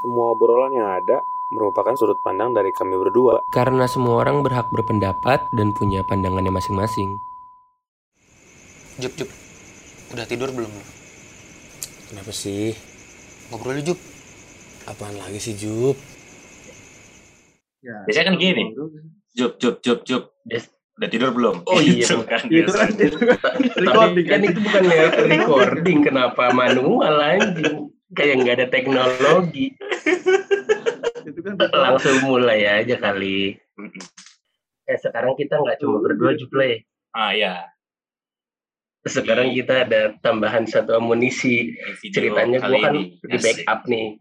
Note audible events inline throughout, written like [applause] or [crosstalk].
Semua obrolan yang ada merupakan sudut pandang dari kami berdua. Karena semua orang berhak berpendapat dan punya pandangannya masing-masing. Jup, Jup. Udah tidur belum lu? Kenapa sih? Ngobrol Jup. Apaan lagi sih, Jup? Biasanya kan gini. Jup, jup, jup, jup. Yes. Udah tidur belum? Oh iya, Bu. [laughs] kan. Itu kan itu kan recording Tapi kan itu bukan recording, kenapa manual anjing? Kayak nggak ada teknologi. [laughs] Itu kan Langsung mulai aja kali. Eh sekarang kita nggak cuma berdua Juple. Ah ya. Sekarang kita ada tambahan satu amunisi. Ceritanya gue kan ini, di backup nih.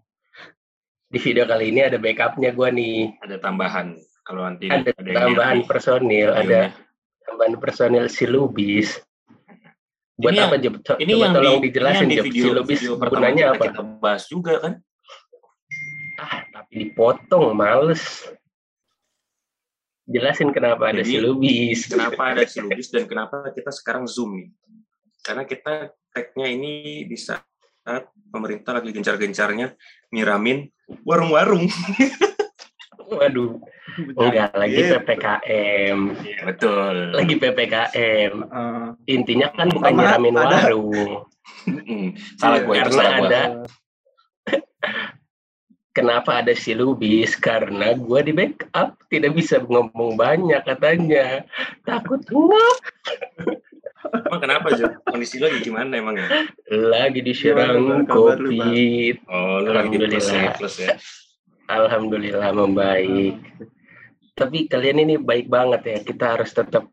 Di video kali ini ada backupnya gue nih. Ada tambahan. Kalau nanti Ada yang tambahan personil, ada videonya. tambahan personil si Lubis. Buat Ini apa Jeb? Co- Ini Coba yang tolong di, dijelasin ini yang di video, Lubis video pertama gunanya apa? kita bahas juga kan. Ah, tapi dipotong, males. Jelasin kenapa ada Jadi, si Lubis. Kenapa ada si [laughs] Lubis dan kenapa kita sekarang Zoom nih? Karena kita tag-nya ini di saat pemerintah lagi gencar-gencarnya nyiramin warung-warung. [laughs] Waduh, enggak lagi Gitu. PPKM. Iya, betul. Lagi PPKM. Intinya kan bukan nyiramin ada- warung. Salah Iya, gue karena salah gue. ada [laughs] Kenapa ada si Lubis? Karena gua di backup tidak bisa ngomong banyak katanya. Takut ngap. Emang kenapa Jo? Kondisi lo lagi gimana emang ya? Lagi diserang? COVID. Oh, lu lagi di ya, plus ya. Alhamdulillah membaik. Tapi kalian ini baik banget ya. Kita harus tetap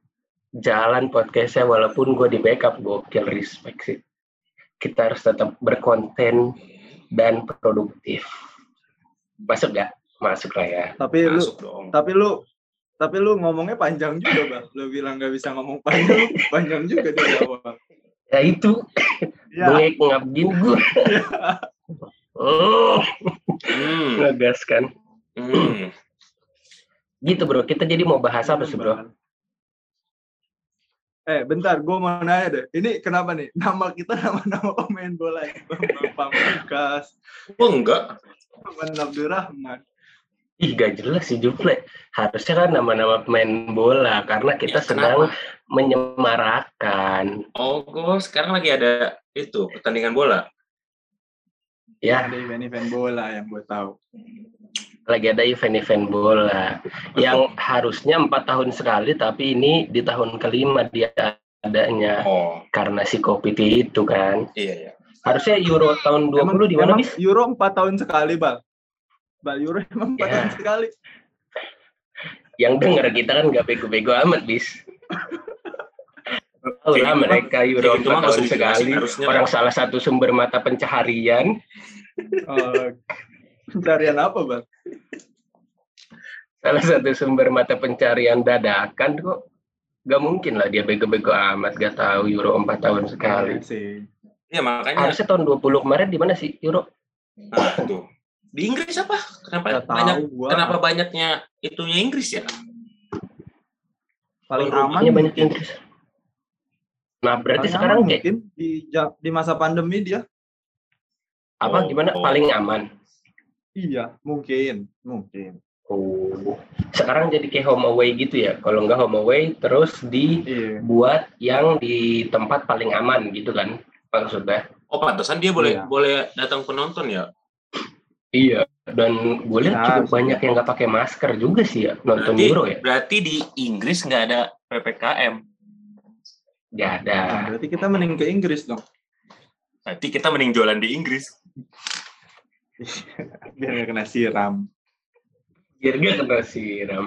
jalan podcastnya walaupun gue di backup gokil respect sih. Kita harus tetap berkonten dan produktif. Masuk gak? Masuk lah ya. tapi lu Masuk dong. tapi lu tapi lu ngomongnya panjang juga bang lu bilang nggak bisa ngomong panjang lu panjang juga di awal Ya itu [laughs] ya bengek ngap gini gue. [laughs] Oh, Hmm, ngegas kan. hmm. Gitu bro, kita jadi mau bahas apa sih bro? eh bentar gue mau nanya deh ini kenapa nih nama kita nama-nama pemain bola ya Pamungkas Oh enggak. Bang Abdurrahman Ih gak jelas sih Juple. Harusnya kan nama-nama pemain bola karena kita Ya, sedang kenapa? menyemarakan. Oh, gue sekarang lagi ada itu pertandingan bola. Ya, ada event-event bola yang gue tahu lagi ada event-event bola yang harusnya empat tahun sekali, tapi ini di tahun kelima dia adanya Oh, karena si COVID itu kan. iya ya. Harusnya Euro tahun 20 Emang- di mana bis? Euro 4 tahun sekali bang Bang Euro emang 4 Ya. tahun sekali Yang denger kita kan gak bego-bego amat bis. [laughs] Lah mereka mah- Euro kayak mah 4 nggak tahun sekali. harusnya Orang lah. salah satu sumber mata pencaharian. oh, pencarian apa bang salah satu sumber mata pencarian dadakan kok gak mungkin lah dia bego-bego amat gak tahu Euro 4 tahun sekali Iya sih Iya makanya. harusnya tahun 20 kemarin di mana sih Euro Nah, tuh. Di Inggris apa? Kenapa tahu banyak? gua. Kenapa banyaknya itunya Inggris ya? paling aman banyak. Inggris nah berarti Paling sekarang aman kayak mungkin di di masa pandemi dia. Apa Oh, gimana? Oh. paling aman iya mungkin mungkin. Oh. Sekarang jadi kayak home away gitu ya? Kalau nggak home away terus dibuat iya yang di tempat paling aman gitu kan maksudnya? Oh pantesan dia boleh Iya. boleh datang penonton ya? iya dan gue lihat Ya, cukup banyak yang nggak pakai masker juga sih ya nonton Berarti, Euro ya? berarti di Inggris nggak ada ppkm. Nggak ada Nah, berarti kita mending ke Inggris dong Berarti kita mending jualan di Inggris. [laughs] biar nggak kena siram biar dia kena siram.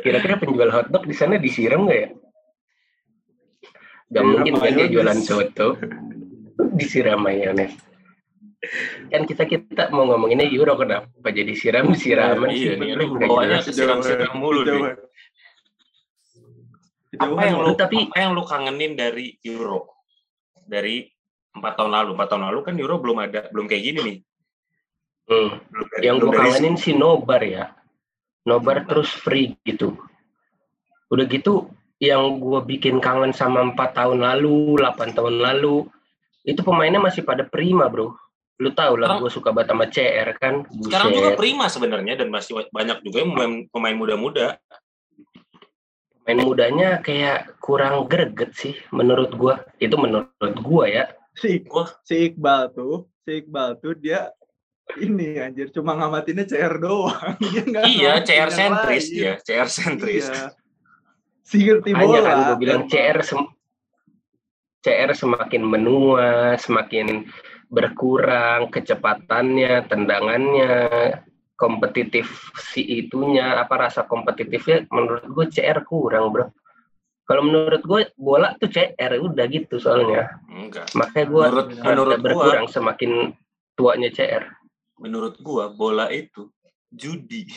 Kira-kira penjual hotdog di sana disiram nggak ya? Gak Disiram mungkin kan dia jualan soto disiram mayones. Kan kita kita mau ngomonginnya euro kenapa jadi siram siraman Iya, sih? nggak bawanya jelas. Kesiram-siram mulu nih. Kejauhan. Apa Kejauhan, yang lu Tapi- apa yang lu kangenin dari Euro? Dari empat tahun lalu, empat tahun lalu kan Euro belum ada, belum kayak gini nih. Hmm. Belum dari, Yang gue dari- kangenin sih nobar ya. Nobar terus free gitu. Udah gitu yang gue bikin kangen sama empat tahun lalu, 8 tahun lalu, itu pemainnya masih pada prima bro. Lu tahu lah gue suka banget sama CR kan. Sekarang juga Buset. prima sebenarnya dan masih banyak juga yang pemain, pemain muda-muda. Main mudanya kayak kurang greget sih menurut gua. Itu menurut gua ya. Si, si Iqbal tuh, si Iqbal tuh dia ini anjir cuma ngamatinnya CR doang. [laughs] Dia Iya, CR sentris lain. ya, CR sentris. Iya. Si ngerti Hanya bola. kan gue bilang. CR sem- CR semakin menua, semakin berkurang kecepatannya, tendangannya, kompetitif si itunya, apa rasa kompetitifnya menurut gue CR kurang, Bro. Kalau menurut gue bola tuh CR udah gitu soalnya. Enggak. Makanya gue Menurut menurut gua, berkurang semakin tuanya CR. menurut gua bola itu judi.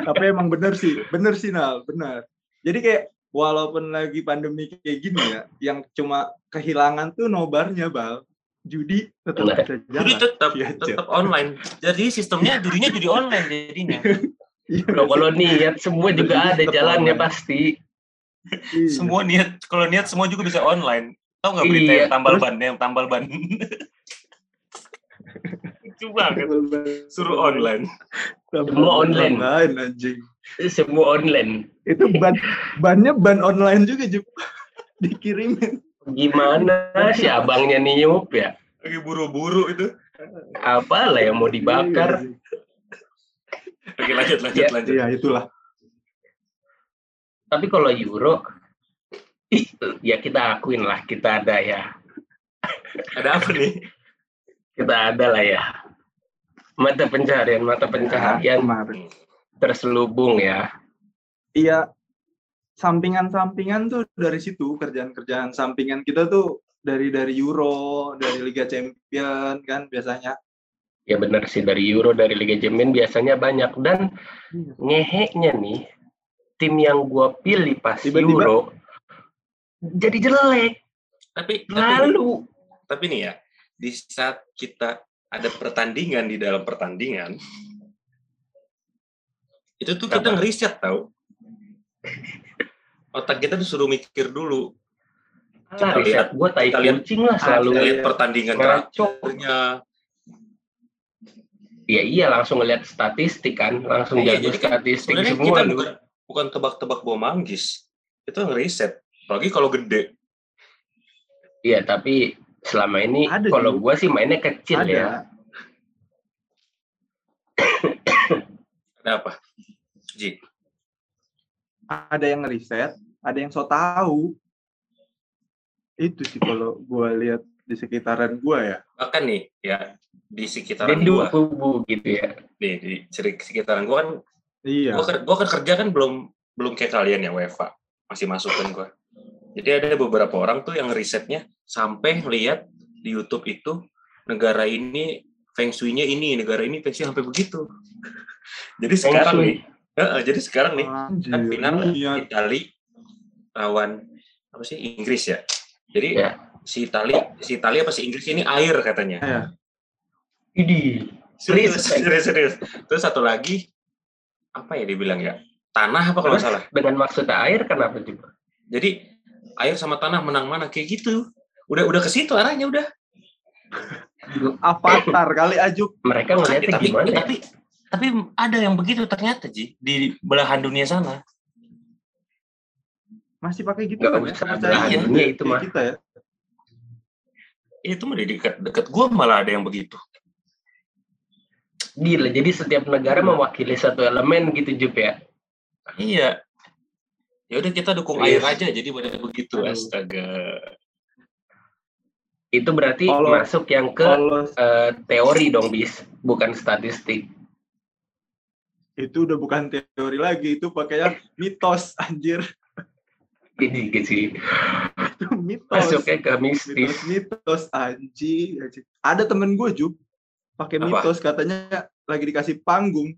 Tapi emang bener sih, bener sih Nal, bener. Jadi kayak walaupun lagi pandemi kayak gini ya, yang cuma kehilangan tuh nobarnya bal, judi tetap Bener. bisa Judi jalan. tetap Iya, tetap online. Jadi sistemnya judinya judi online jadinya. [laughs] Iya, Kalau kalau niat semua juga ada tetap jalannya online. pasti. iya. Semua niat kalau niat semua juga bisa online. Tahu nggak berita Iya, yang tambal terus- ban yang tambal ban? [laughs] Lucu banget. Suruh online. Semua online. Online anjing. Semua online. Itu ban bannya ban online juga Jup. [laughs] Dikirimin. Gimana si abangnya niup ya? Lagi buru-buru itu. Apalah yang mau dibakar? Oke lanjut lanjut Ya. lanjut. Iya, itulah. Tapi kalau Euro, ya kita akuin lah kita ada ya. Ada apa nih? Kita ada lah ya. Mata pencarian, mata pencaharian kemarin. terselubung ya. Iya, sampingan-sampingan tuh dari situ kerjaan-kerjaan sampingan kita tuh dari dari Euro, dari Liga Champion kan biasanya. Ya benar sih dari Euro, dari Liga Champions biasanya banyak dan Iya. ngeheknya nih tim yang gua pilih pas Tiba-tiba- Euro jadi jelek. Tapi tapi, Lalu tapi nih ya, di saat kita ada pertandingan di dalam pertandingan, itu tuh kita Apa? ngeriset tahu. Otak kita disuruh mikir dulu. Kita lihat- gua tai kita lihat- kucing lah selalu Kita lihat pertandingan terakhirnya. Ya iya langsung ngeliat statistik kan, langsung Iya, jago kan statistik semua. kita bukan bukan tebak-tebak bawa manggis. Itu ngeriset. Apalagi kalau gede. Iya tapi selama ini Ada, kalau gua sih mainnya kecil Ada. ya. Ada apa? Ji. Ada yang ngeriset, ada yang so tahu. Itu sih kalau gua lihat di sekitaran gua ya. Bahkan nih ya di sekitaran gua, kubu gitu ya. nih di seri- sekitaran gua kan Iya. ker- gua kan kerja kan belum belum kayak kalian ya WFA. Masih masuk kan gua. Jadi ada beberapa orang tuh yang risetnya sampai lihat di YouTube itu negara ini feng shui-nya ini, negara ini feng shui sampai begitu. [laughs] Jadi sekarang nih, Heeh, jadi sekarang nih Anjir, kan final iya. Itali lawan apa sih Inggris ya. Jadi Ya. si Itali si Itali apa si Inggris ini air katanya. Iya. Idi. Serius, serius, serius. Terus satu lagi apa ya dibilang ya? Tanah apa kalau Terus salah? dengan maksud air kenapa juga? Jadi air sama tanah menang mana kayak gitu. Udah udah ke situ arahnya udah. [laughs] Avatar kali ajuk. Mereka ngeliatnya tapi gimana ya? tapi tapi ada yang begitu ternyata Ji di belahan dunia sana. Masih pakai gitu kan? belahan gitu dunia ya, itu mah. kita ya. Itu mah di dekat dekat gua malah ada yang begitu. Gila, jadi setiap negara mewakili satu elemen gitu Jup ya. Iya. Ya udah kita dukung Iya. air aja jadi pada begitu Aduh. astaga. Itu berarti Kalau- masuk yang ke eh, teori dong bis, bukan statistik. Itu udah bukan teori lagi, itu pakainya mitos anjir. Ini gitu sih. Itu mitos. Masuknya ke mistis. mitos mitos anjing. Ada temen gue Jup pakai mitos katanya lagi dikasih panggung.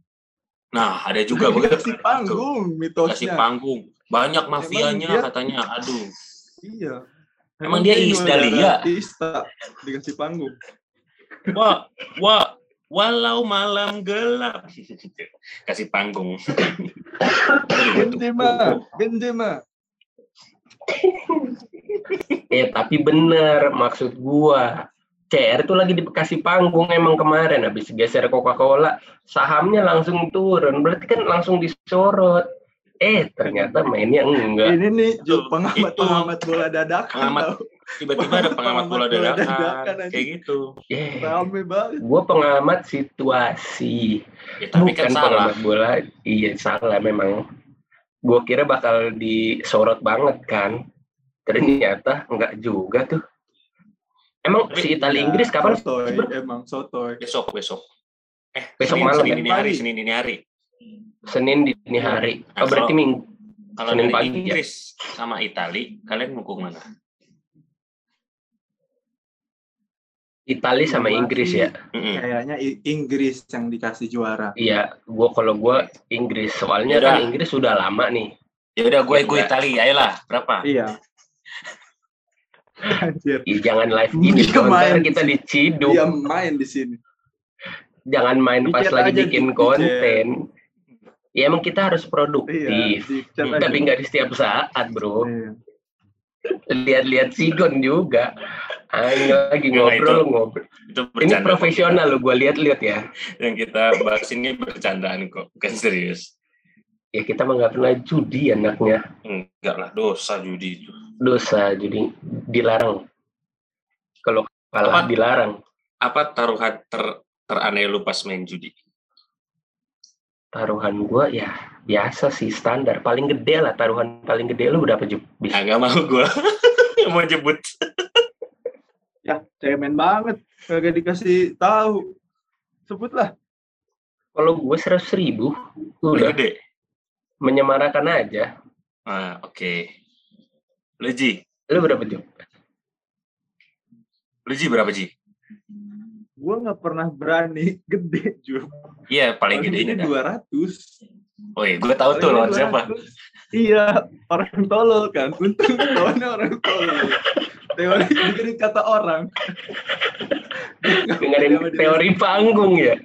Nah, ada juga Lagi begitu. dikasih panggung mitosnya. panggung. Banyak mafianya dia- katanya. Aduh. Iya. Emang dia Iis udah Dahlia? artista, dikasih panggung. Wah, wah, walau malam gelap. [laughs] Kasih panggung. Aduh, Benzema, Benzema. Eh tapi bener maksud gua. CR tuh lagi dikasih panggung emang kemarin habis geser Coca-Cola sahamnya langsung turun berarti kan langsung disorot eh ternyata mainnya enggak Ini nih pengamat itu. pengamat bola dadakan. Pengamat. Tiba-tiba ada pengamat bola dadakan. Kayak gitu. eh Rame banget. gua pengamat situasi Ya, tapi bukan kan salah. pengamat bola iya salah memang gua kira bakal disorot banget kan ternyata enggak juga tuh emang Tapi- si Italia Ya, Inggris kapan Sotoy, emang sotoy. Besok, besok. Eh, Besok Senin, malam Senin ya? ini hari. Senin ini hari. Senin dini hari Nah, oh berarti minggu Kalau Senin dari pagi, ya? Inggris sama Itali, kalian dukung mana? Italia sama Inggris sih ya. Kayaknya Inggris yang dikasih juara. Iya, gua kalau gua Inggris soalnya Yaudah. kan Inggris sudah lama nih. Ya udah, gue gue Enggak. Itali, ayolah. Berapa? Iya. [laughs] Anjir. Ih, jangan live gini Dia dong, ntar main. kita diciduk. Dia main di sini. Jangan main pas lagi aja, bikin konten. Ya emang kita harus Iya. produktif. aja. Tapi nggak di setiap saat, bro. Iya. Lihat-lihat Sigon juga. Ayo lagi Nggak, ngobrol itu- ngobrol. Itu Ini profesional lo, gua lihat-lihat ya. Yang kita bahas ini bercandaan kok, bukan serius. Ya kita mah nggak pernah judi anaknya. Enggak lah, dosa judi itu. Dosa jadi dilarang. Kalau kalah Apa? dilarang. Apa taruhan ter teraneh lu pas main judi? Taruhan gua ya biasa sih standar paling gede lah taruhan paling gede lu berapa Jup? Ah, Bisa nggak mau gue. [laughs] mau jebut. [laughs] Ya, cemen banget. Kagak dikasih tahu. Sebutlah. kalau gue seratus ribu Udah udah gede. menyemarakan aja Ah, oke. Lu Ji? lu berapa Jup? Lu Ji berapa Ji? Gua nggak pernah berani [laughs] gede juga. Iya, paling gedenya dah. dua ratus. Oh iya, gue tahu tuh lawan siapa. Iya, orang tolol kan. Untung lawannya orang tolol. Teori dengerin kata orang. dengerin teori panggung ya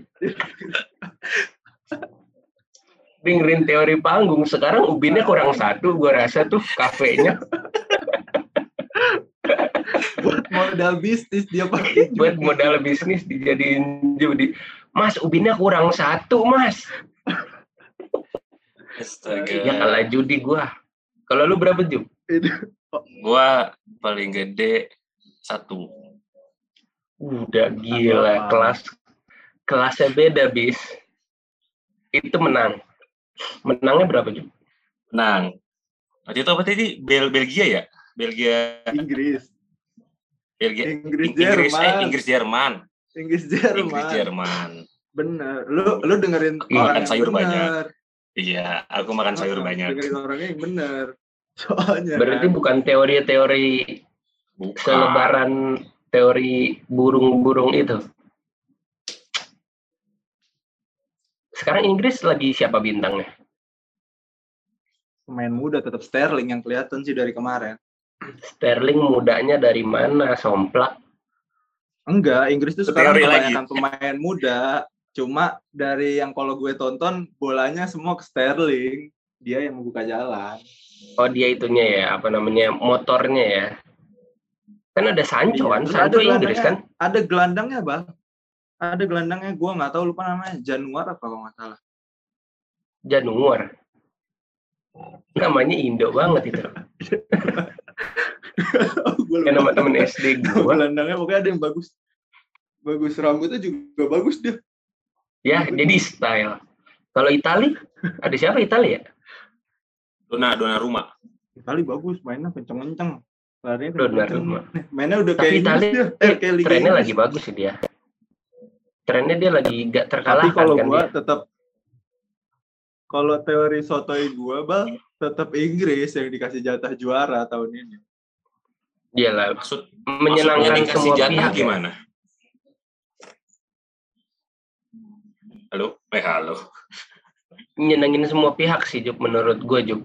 dengerin teori panggung sekarang ubinnya kurang satu gue rasa tuh kafenya buat modal bisnis dia pakai [laughs] buat modal bisnis dijadiin judi mas ubinnya kurang satu mas [laughs] Astaga. ya kalah judi gue kalau lu berapa Jup? Gua paling gede satu. Udah gila Apa? kelas kelasnya beda bis. Itu menang. Menangnya berapa Jup? Menang. Waktu itu apa tadi? Bel Belgia ya? Belgia Inggris. Belgia Inggris Inggris Jerman. eh, Inggris Jerman. Inggris Inggris Jerman. Jerman. Bener. Lu lu dengerin Iya, orang makan yang sayur bener. banyak. Iya, aku makan sayur Ah, banyak. Dengerin orangnya yang bener. [laughs] Soalnya Berarti kan, bukan teori-teori Bukan. selebaran teori burung-burung itu. Sekarang Inggris lagi siapa bintangnya? pemain muda tetap Sterling yang kelihatan sih dari kemarin. Sterling mudanya dari mana? Somplak. Enggak, Inggris tuh sekarang lagi. kebanyakan pemain muda. Cuma dari yang kalau gue tonton bolanya semua ke Sterling. Dia yang membuka jalan. Oh dia itunya ya, apa namanya, motornya ya. Kan ada Sancho Iya, kan, Sancho ada Inggris kan? gelandangnya- Ada gelandangnya bang. Ada gelandangnya gue nggak tahu lupa namanya Januar apa kalau nggak salah. Januar. [laughs] Namanya Indo banget itu. [laughs] [laughs] gue Kayak nama temen SD gua. [laughs] gelandangnya pokoknya ada yang bagus. Bagus rambutnya juga bagus dia. Ya, jadi style. Kalau Itali, ada siapa Itali ya? Dona Dona rumah. Itali bagus mainnya kenceng-kenceng. Larinya kenceng-kenceng. Mainnya udah Tapi kayak Itali dia. Eh, kayak Liga Trennya lagi bagus sih dia. Trennya dia lagi gak Tapi terkalahkan kalau kan gua dia. tetap kalau teori sotoy gua bang tetap Inggris yang dikasih jatah juara tahun ini. Dia lah Maksud menyenangkan dikasih semua jatah pihak. ya. gimana? Halo? Eh, halo. Menyenangin semua pihak sih Juk menurut gua Juk.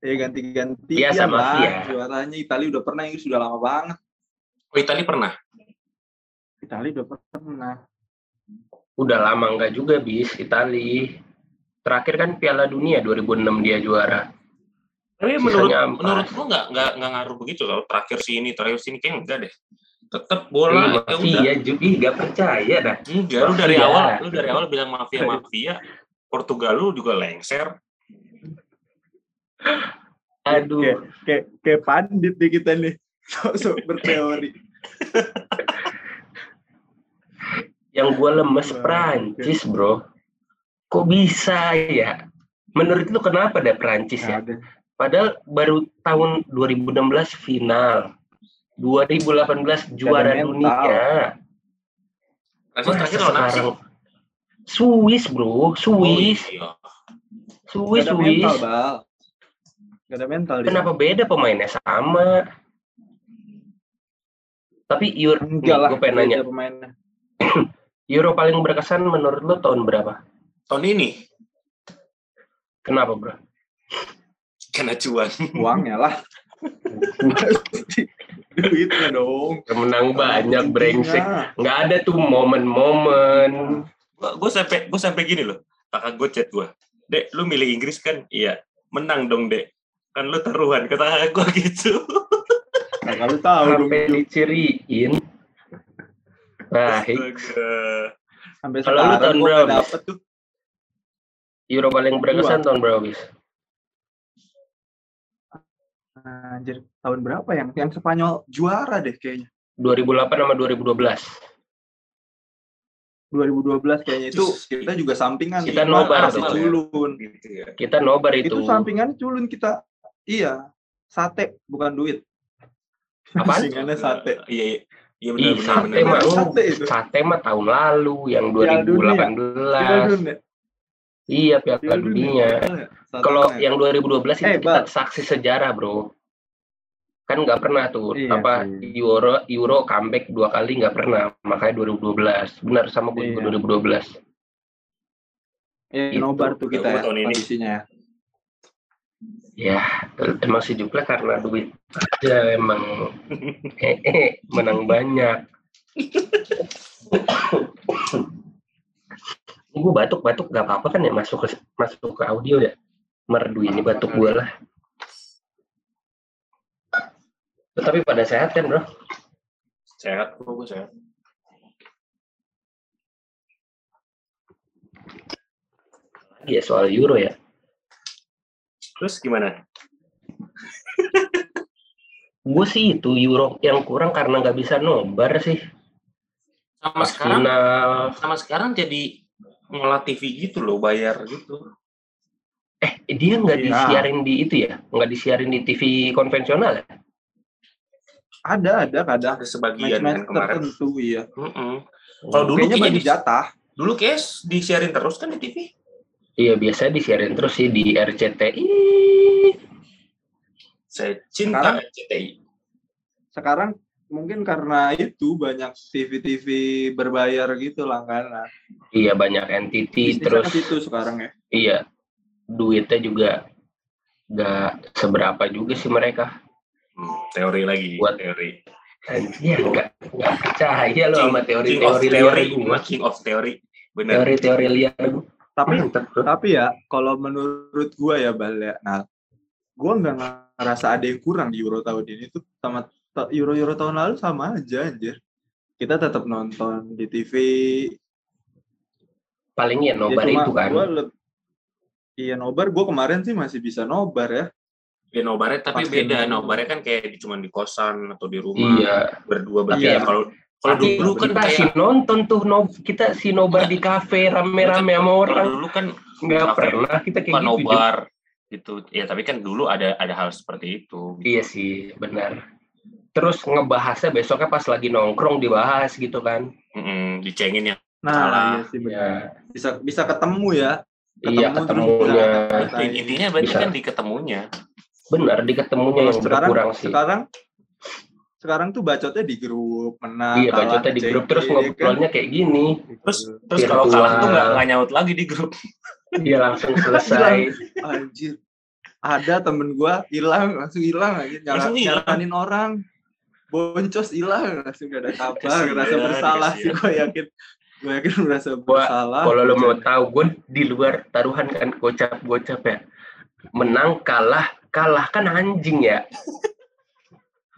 Ya ganti-ganti Iya, sama lah. Via. Juaranya Italia udah pernah Inggris sudah lama banget. Oh, Itali pernah? Italia udah pernah. Udah lama enggak juga bis Itali. Terakhir kan Piala Dunia 2006 dia juara. Tapi menurut Sisanya menurut gua nggak nggak nggak ngaruh begitu loh. Terakhir sini, terakhir sini kayak enggak deh. Tetap bola Ih, ya udah. mafia juga ih gak percaya dah. Enggak, lu dari Mafia. awal lu dari awal bilang mafia mafia. Portugal lu juga lengser. Aduh. Kayak kayak pandit nih kita nih. [laughs] Sok-sok berteori. [laughs] Yang gue lemes Wah, Prancis, bro. Kok bisa ya? Menurut lu kenapa deh Prancis ya? Padahal baru tahun 2016 final. 2018 juara dunia. Prancis terakhir lawan apa sih? Swiss, bro. Swiss. Oh, iya. Swiss, Gak ada Swiss. mental, Bal. Gak ada mental dia. Kenapa beda pemainnya sama? Tapi Euro, lah. gue pengen nanya, pemainnya. [clears throat] Euro paling berkesan menurut lo tahun berapa? Tahun ini Kenapa, bro? kena cuan. Uangnya lah. [laughs] Duitnya dong. Menang banyak, brengsek. Nggak ada tuh momen-momen. gue sampai gue sampai gini loh kakak gue chat gue dek lu milih Inggris kan iya menang dong dek kan lu taruhan kata kakak gue gitu Nah, kalau tahu. Sampai Ju. diciriin. Baik. Astaga. Sampai Kalau lu tahun berapa, dapet tuh. Euro paling berkesan tahun berapa, bis? Anjir, tahun berapa yang yang Spanyol juara deh kayaknya. 2008 sama 2012. 2012 kayaknya itu kita juga sampingan Kita nobar masih tuh. culun. gitu ya Kita nobar itu. Itu sampingan culun kita. Iya, sate bukan duit. Apaan? Sampingannya sate. iya iya iya Ih, benar benar sate benar mah. Sate itu. Sate mah tahun lalu yang Piala dunia. 2018. Kita dulu ya. Iya, Piala Piala Dunia. Sate Kalau yang 2012 itu Eh, kita saksi sejarah, Bro. Kan nggak pernah tuh Iya apa sih. Euro Euro comeback dua kali nggak pernah, makanya 2012. Benar sama gue Iya. 2012. Eh, Itu. nobar tuh kita ya Tahun ini. kondisinya ya. Ya, emang si karena duit aja emang eh, eh, menang banyak. gue batuk-batuk gak apa-apa kan ya masuk ke masuk ke audio ya. Merdu ini batuk gue lah. Tapi pada sehat kan bro? sehat kok gue sehat Iya soal Euro ya. Terus gimana Gue sih itu Euro yang kurang karena nggak bisa nobar sih. sama Pas sekarang final. sama sekarang jadi ngolah TV gitu loh bayar gitu Eh dia nggak Iya. disiarin di itu ya? Nggak disiarin di TV konvensional ya? Ada, ada kadang. ada sebagian kan Match-match kemarin tertentu iya. Mm-mm. kalau dulu Kayaknya di, jatah. dulu kayak disiarin terus kan di TV Iya biasa disiarin terus sih di RCTI. saya cinta Sekarang- RCTI Sekarang mungkin karena itu banyak TV-TV berbayar gitu langganan. Iya banyak entity Bisnisnya terus ke situ sekarang ya. iya duitnya juga nggak seberapa juga sih mereka. Hmm, teori lagi Buat- teori Anjir nggak nggak percaya lo sama king of teori-teori liar teori gue. king of teori bener Teori-teori liar gue. Tapi [laughs] tapi ya kalau menurut gua ya Bal ya, nah gua nggak ngerasa ada yang kurang di Euro tahun ini tuh sama ta- Euro-Euro tahun lalu sama aja anjir. Kita tetap nonton di TV. Paling ya nobar ya, itu kan. Iya nobar, gua kemarin sih masih bisa nobar ya. ya nobarnya tapi Pasti beda nobarnya kan kayak cuma di kosan atau di rumah Iya. berdua Tapi bertiga ya- kalau kalau dulu kan kita kayak sih nonton tuh no, kita si nobar di kafe rame-rame sama orang kalau dulu kan nggak pernah kita kayak gitu. Nobar gitu ya tapi kan dulu ada ada hal seperti itu Iya sih, benar. Terus ngebahasnya besoknya pas lagi nongkrong dibahas gitu kan. Mm-mm, dicengin ya Nah, Salah. iya sih benar. Ya, Bisa bisa ketemu ya. iya terus ketemunya. bisa ngatain. intinya berarti Bisa. kan di ketemunya Benar, di ketemunya yang sekarang berkurang sih. sekarang sekarang tuh bacotnya di grup menang iya, kalah, bacotnya di grup terus ya kan? ngobrolnya kayak gini. terus terus kalau kalah tuh nggak nggak nyaut lagi di grup [laughs] Iya langsung selesai. anjir ada temen gua hilang langsung hilang lagi nyaranin orang boncos hilang langsung gak ada kabar ngerasa bersalah sih gua yakin gua yakin merasa Gua- bersalah Kalau lo mau tahu, gue di luar taruhan kan gocap-gocap ya. Menang, kalah, kalah kan anjing ya. [laughs]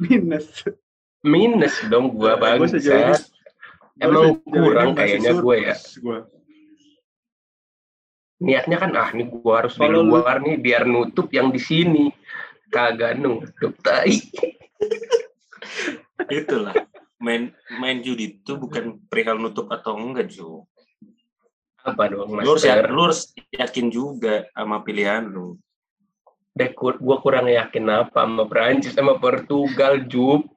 Minus. Minus dong Gua sejauh ini- bangsat. Emang kurang kayaknya gue ya. gua. Niatnya kan ah nih gua harus di luar nih biar nutup yang di sini. Kagak nutup tai. [laughs] Itulah. Main main judi itu bukan perihal nutup atau enggak, Ju. Apa dong? Lu harus, ya- lu harus yakin juga sama pilihan lu. Deh, kur- gua kurang yakin apa sama Prancis sama Portugal, Jup. [laughs]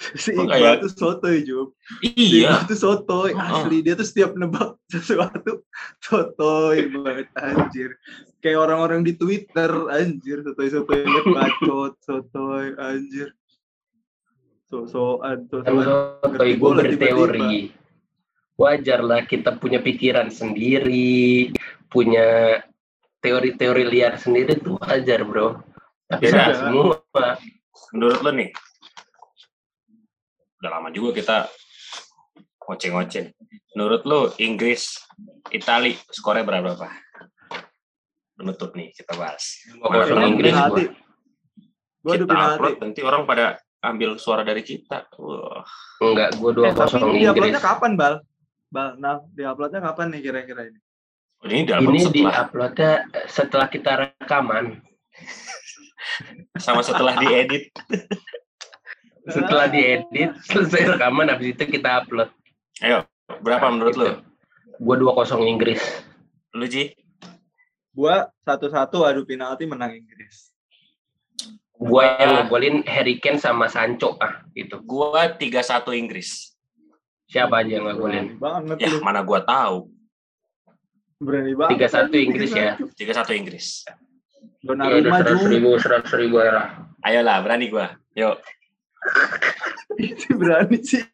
Si Iqbal tuh sotoy, Jup. Si Iya. Iqbal tuh sotoy. Oh. Asli, dia tuh setiap nebak [laughs] sesuatu sotoy banget, anjir. Kayak orang-orang di Twitter, anjir. Sotoy-sotoy banget, [laughs] bacot, sotoy, anjir. So-soan, so-soan. sotoy gue berteori. Wajar lah kita punya pikiran sendiri, punya teori-teori liar sendiri tuh wajar bro. Tapi semua. Menurut lu nih, udah lama juga kita ngoceh-ngoceh. Menurut lu Inggris, Itali skornya berapa berapa? Menutup nih kita bahas. Mana Inggris gua. kita upload nanti orang pada ambil suara dari kita. Wah, Enggak, gua dua Eh, tapi kosong ini Inggris. diuploadnya kapan, Bal? Bal, nah, diuploadnya kapan nih kira-kira ini? Ini Ini di setelah uploadnya setelah kita rekaman. sama setelah diedit. [laughs] Setelah diedit, selesai rekaman, habis itu kita upload. Ayo, berapa menurut lu? Gue dua kosong Inggris. Lu Ji? Gua satu-satu adu penalti menang Inggris. Gue Gua- yang ngegolin Harry Kane sama Sancho ah itu. Gua 3-1 Inggris. Siapa aja yang ngegolin? Banget Ya, lu. mana gua tahu. Berani banget. 3-1 Inggris ya. 3-1 Inggris. Ya Donnarumma udah seratus ribu, seratus ribu lah. Ayolah, berani gua. Yuk. [laughs] berani sih.